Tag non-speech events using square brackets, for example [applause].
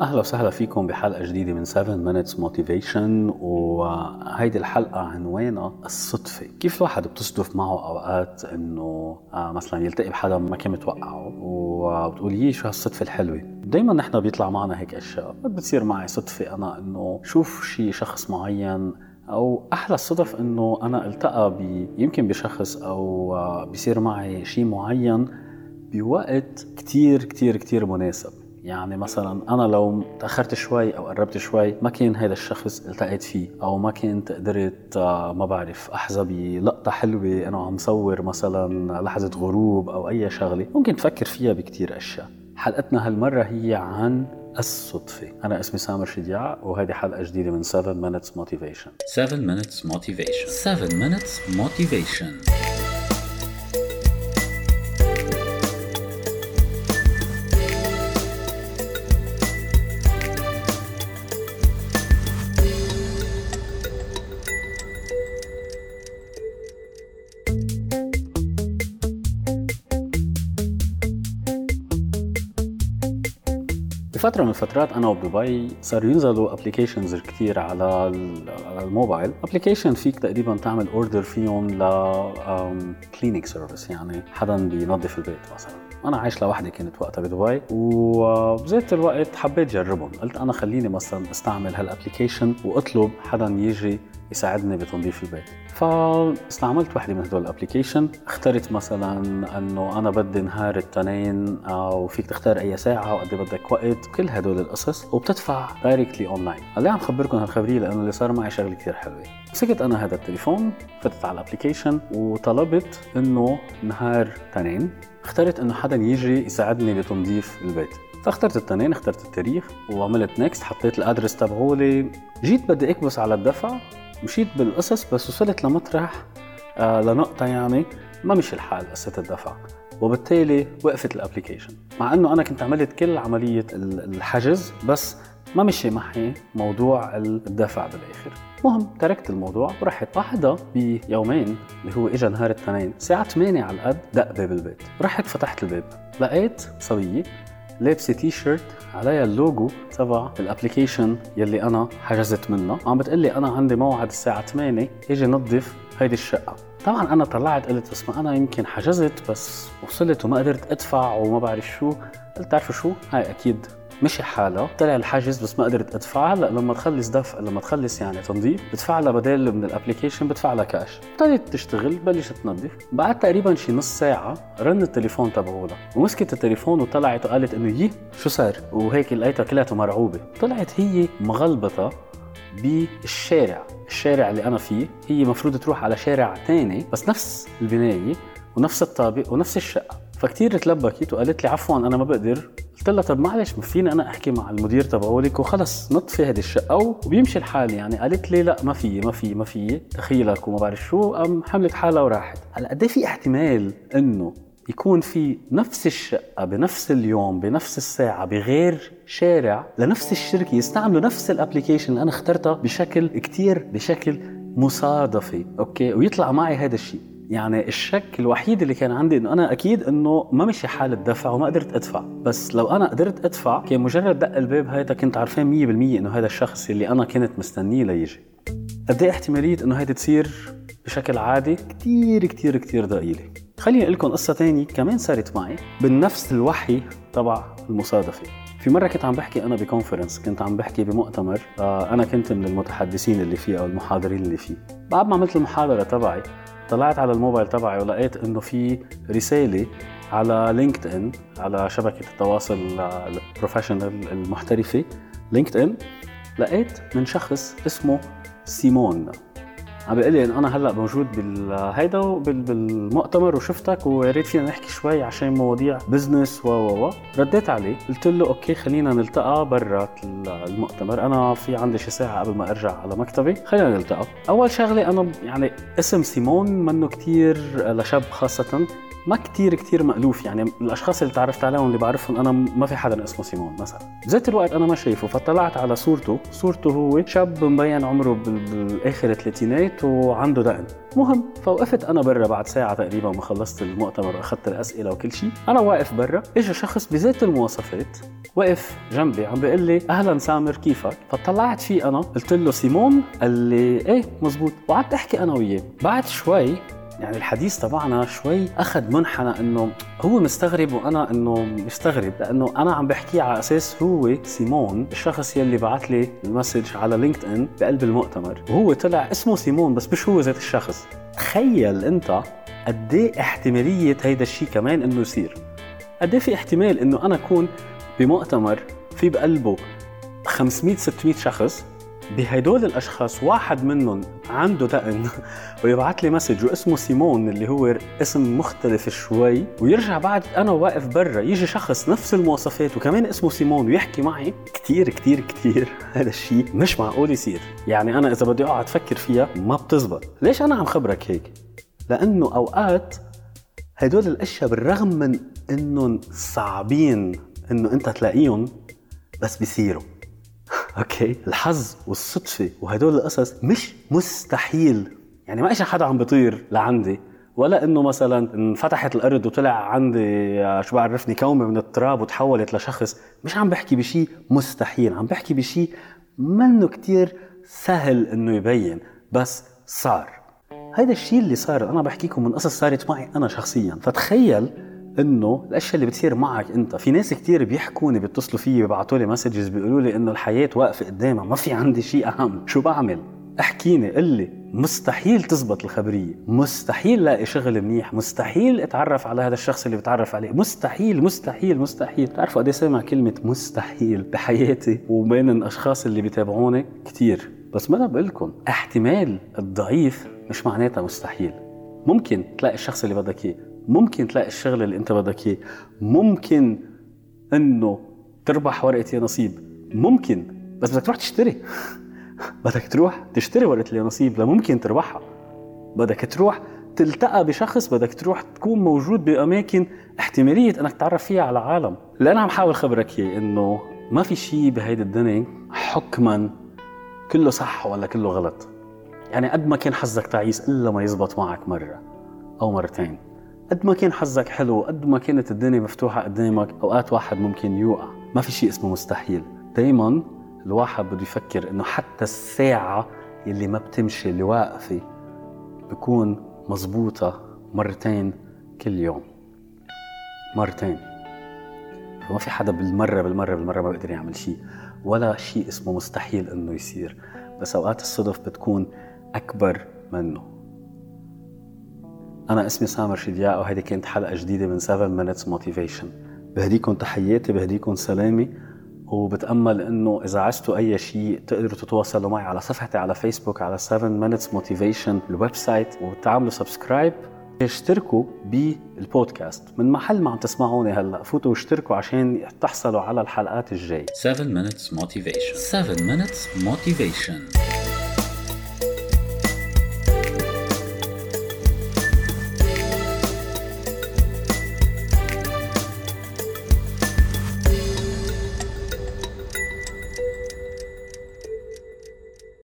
أهلا وسهلا فيكم بحلقة جديدة من 7 minutes motivation وهيدي الحلقة عنوانها الصدفة. كيف الواحد بتصدف معه أوقات إنه آه، مثلا يلتقي بحدا ما كان متوقعه وبتقول يي شو هالصدفة الحلوة؟ دائما نحن بيطلع معنا هيك أشياء. بتصير معي صدفة أنا إنه شوف شي شخص معين أو أحلى الصدف إنه أنا التقى بي يمكن بشخص أو آه، بيصير معي شيء معين بوقت كتير كتير كتير مناسب. يعني مثلا أنا لو تأخرت شوي أو قربت شوي ما كان هذا الشخص التقيت فيه أو ما كنت قدرت آه، ما بعرف احظى بلقطه حلوة أنا عم صور مثلا لحظة غروب أو أي شغلة ممكن تفكر فيها بكتير أشياء حلقتنا هالمرة هي عن الصدفة أنا اسمي سامر شديع وهذه حلقة جديدة من 7 Minutes Motivation 7 minutes motivation. 7 minutes motivation. بفترة من الفترات أنا وبدبي صاروا ينزلوا applications كثير على ال- على الموبايل، application فيك تقريبا تعمل order فيهم ل cleaning service يعني حدا بينظف البيت مثلا. أنا عايش لوحدي كنت وقتها بدبي وبذات الوقت حبيت جربهم، قلت أنا خليني مثلا استعمل هال application وأطلب حدا يجي يساعدني بتنظيف البيت. فاستعملت وحده من هدول ال application اخترت مثلا إنه أنا بدي نهار التنين أو فيك تختار أي ساعة وقد إيه بدك وقت كل هدول القصص وبتدفع directly online هلأ عم خبركم هالخبرية لأنه اللي صار معي شغلة كثير حلوة. مسكت أنا هذا التليفون فتت على ال application وطلبت إنه نهار تنين. اخترت إنه حدا يجي يساعدني بتنظيف البيت. فاخترت التنين اخترت التاريخ وعملت next حطيت ال address تبعولي. جيت بدي أكبس على الدفع مشيت بالقصص بس وصلت لمطرح آه لنقطة يعني ما مشي الحال قصة الدفع. وبالتالي وقفت ال application مع إنه أنا كنت عملت كل عملية ال- الحجز بس ما مشي معي موضوع الدفع بالآخر. المهم تركت الموضوع ورحت. بعدها بيومين اللي هو اجى نهار الاثنين الساعة 8 على القد دق باب البيت. رحت فتحت الباب لقيت صبية لابسة تي شيرت عليها اللوجو تبع ال application يلي أنا حجزت منه. عم بتقلي أنا عندي موعد الساعة 8 إجي نظف هيدي الشقة. طبعا أنا طلعت قلت بس ما أنا يمكن حجزت بس وصلت وما قدرت أدفع وما بعرف شو. قلت تعرفوا شو؟ هاي أكيد مشي حالها. طلع الحجز بس ما قدرت ادفع هلا لما تخلص دفع لما تخلص يعني تنظيف بدفع لها بدل من ال application بدفع لها كاش ابتدت تشتغل بلشت تنظف. بعد تقريبا شي نص ساعة رن التليفون تبعولها. ومسكت التليفون وطلعت وقالت إنه يي شو صار؟ وهيك لقيتها كلها مرعوبة. طلعت هي مغلبطة بالشارع. الشارع اللي أنا فيه هي مفروض تروح على شارع تاني بس نفس البناية ونفس الطابق ونفس الشقة. فكتير تلبكت وقالت لي عفوا أنا ما بقدر. قلت لها طب معلش ما فيني أنا أحكي مع المدير تبعولك وخلص نطفي هذه الشقة وبيمشي الحال يعني. قالت لي لا ما في ما في ما في. دخيلك وما بعرف شو قام حملت حالها وراحت. هلا قد إيه في احتمال إنه يكون في نفس الشقة بنفس اليوم بنفس الساعة بغير شارع لنفس الشركة يستعملوا نفس الابليكيشن اللي أنا اخترتها بشكل كتير بشكل مصادفي okay؟ ويطلع معي هذا الشيء. يعني الشك الوحيد اللي كان عندي إنه أنا أكيد إنه ما مشي حال الدفع وما قدرت أدفع. بس لو أنا قدرت أدفع كان مجرد دق الباب هيدا كنت عارفين 100% إنه هذا الشخص اللي أنا كنت مستنيه ليجي. قد إيه احتمالية إنه هيدي تصير بشكل عادي؟ كتير كتير كتير ضئيلة. خليني أقول لكم قصة تانية كمان صارت معي بنفس الوحي تبع المصادفة. في مرة كنت عم بحكي أنا ب conference كنت عم بحكي بمؤتمر آه، أنا كنت من المتحدثين اللي فيه أو المحاضرين اللي فيه. بعد ما عملت المحاضرة تبعي طلعت على الموبايل تبعي ولقيت إنه في رسالة على LinkedIn على شبكة التواصل آه، ال professional المحترفة LinkedIn لقيت من شخص اسمه سيمون. عم بيقول لي أنا هلأ موجود بالهيدا بالمؤتمر وشفتك ويا ريت فينا نحكي شوي عشان مواضيع business و و و رديت عليه. قلت له okay خلينا نلتقى برات المؤتمر. أنا في عندي شي ساعة قبل ما أرجع على مكتبي. خلينا نلتقى. أول شغلة أنا يعني اسم سيمون منه كتير لشاب خاصة ما كتير كتير مألوف. يعني الأشخاص اللي تعرفت عليهم اللي بعرفهم أنا ما في حدا اسمه سيمون مثلا. بذات الوقت أنا ما شايفه فطلعت على صورته. صورته هو شاب مبين عمره بالآخر الثلاثينات وعنده دقن. مهم. فوقفت أنا برا بعد ساعة تقريبا ما خلصت المؤتمر وأخذت الأسئلة وكل شيء. أنا واقف برا. اجى شخص بذات المواصفات وقف جنبي عم بيقول لي أهلا سامر كيفك؟ فطلعت فيه أنا. قلت له سيمون قال لي إيه مزبوط. وقعدت أحكي أنا وياه. بعد شوي يعني الحديث تبعنا شوي أخذ منحنى إنه هو مستغرب وأنا إنه مستغرب لأنه أنا عم بحكي على أساس هو سيمون الشخص يلي بعث لي ال message على LinkedIn بقلب المؤتمر. وهو طلع اسمه سيمون بس مش هو ذات الشخص. تخيل أنت قد إيه احتمالية هيدا الشيء كمان إنه يصير. قد إيه في احتمال إنه أنا أكون بمؤتمر في بقلبه 500 600 شخص بهدول الأشخاص واحد منهم عنده دقن. [laughs] ويبعث لي message واسمه سيمون اللي هو اسم مختلف شوي. ويرجع بعد أنا واقف برا. يجي شخص نفس المواصفات وكمان اسمه سيمون ويحكي معي. كثير كثير كثير [laughs] هذا الشيء مش معقول يصير. يعني أنا إذا بدي أقعد أفكر فيها ما بتزبط. ليش أنا عم خبرك هيك؟ لأنه أوقات هدول الأشياء بالرغم من إنهم صعبين إنه أنت تلاقيهم بس بيصيروا. أوكي. الحظ والصدفة وهدول القصص مش مستحيل. يعني ما اجى حدا عم بيطير لعندي. ولا إنه مثلا انفتحت الأرض وطلع عندي آه، شو بعرفني كومة من التراب وتحولت لشخص. مش عم بحكي بشيء مستحيل. عم بحكي بشيء منه كتير سهل إنه يبين. بس صار. هيدا الشيء اللي صار أنا بحكيكم من قصص صارت معي أنا شخصيا. فتخيل إنه الأشياء اللي بتصير معك أنت في ناس كثير بيحكوني بيتصلوا فيي بيبعتوا لي مسجز بيقولوا لي إنه الحياة واقفة قدامها ما في عندي شيء أهم. شو بعمل؟ احكيني قل لي. مستحيل تزبط الخبرية مستحيل لاقي شغل منيح مستحيل أتعرف على هذا الشخص اللي بتعرف عليه. مستحيل مستحيل مستحيل. بتعرفوا قد إيه سامع كلمة مستحيل بحياتي؟ وبين الأشخاص اللي بيتابعوني كثير بس ما أنا بقول لكم احتمال الضعيف مش معناتها مستحيل. ممكن تلاقي الشخص اللي بدك إياه. ممكن تلاقي الشغل اللي انت بدك اياه. ممكن انه تربح ورقة نصيب. ممكن. بس بدك تروح تشتري. [laughs] بدك تروح تشتري ورقة يا نصيب لممكن تربحها. بدك تروح تلتقى بشخص بدك تروح تكون موجود بأماكن احتمالية إنك تعرف فيها على عالم اللي أنا عم حاول خبرك إياه إنه ما في شيء بهيدي الدنيا حكما كله صح ولا كله غلط. يعني قد ما كان حظك تعيس إلا ما يزبط معك مرة أو مرتين. قد ما كان حظك حلو قد ما كانت الدنيا مفتوحة قدامك أوقات واحد ممكن يوقع. ما في شيء اسمه مستحيل. دايما الواحد بده يفكر إنه حتى الساعة اللي ما بتمشي اللي واقفة بكون مزبوطة مرتين كل يوم. مرتين. فما في حدا بالمرة بالمرة بالمرة ما بيقدر يعمل شيء. ولا شيء اسمه مستحيل إنه يصير. بس أوقات الصدف بتكون أكبر منه. أنا اسمي سامر شدياق وهذه كانت حلقة جديدة من 7 Minutes Motivation. بهديكم تحياتي بهديكم سلامي وبتأمل إنه إذا عزتوا أي شيء تقدروا تتواصلوا معي على صفحتي على فيسبوك على 7 Minutes Motivation ال website وتعملوا subscribe اشتركوا بالبودكاست. من محل ما عم تسمعوني هلأ فوتوا واشتركوا عشان تحصلوا على الحلقات الجاي 7 minutes motivation. 7 minutes motivation.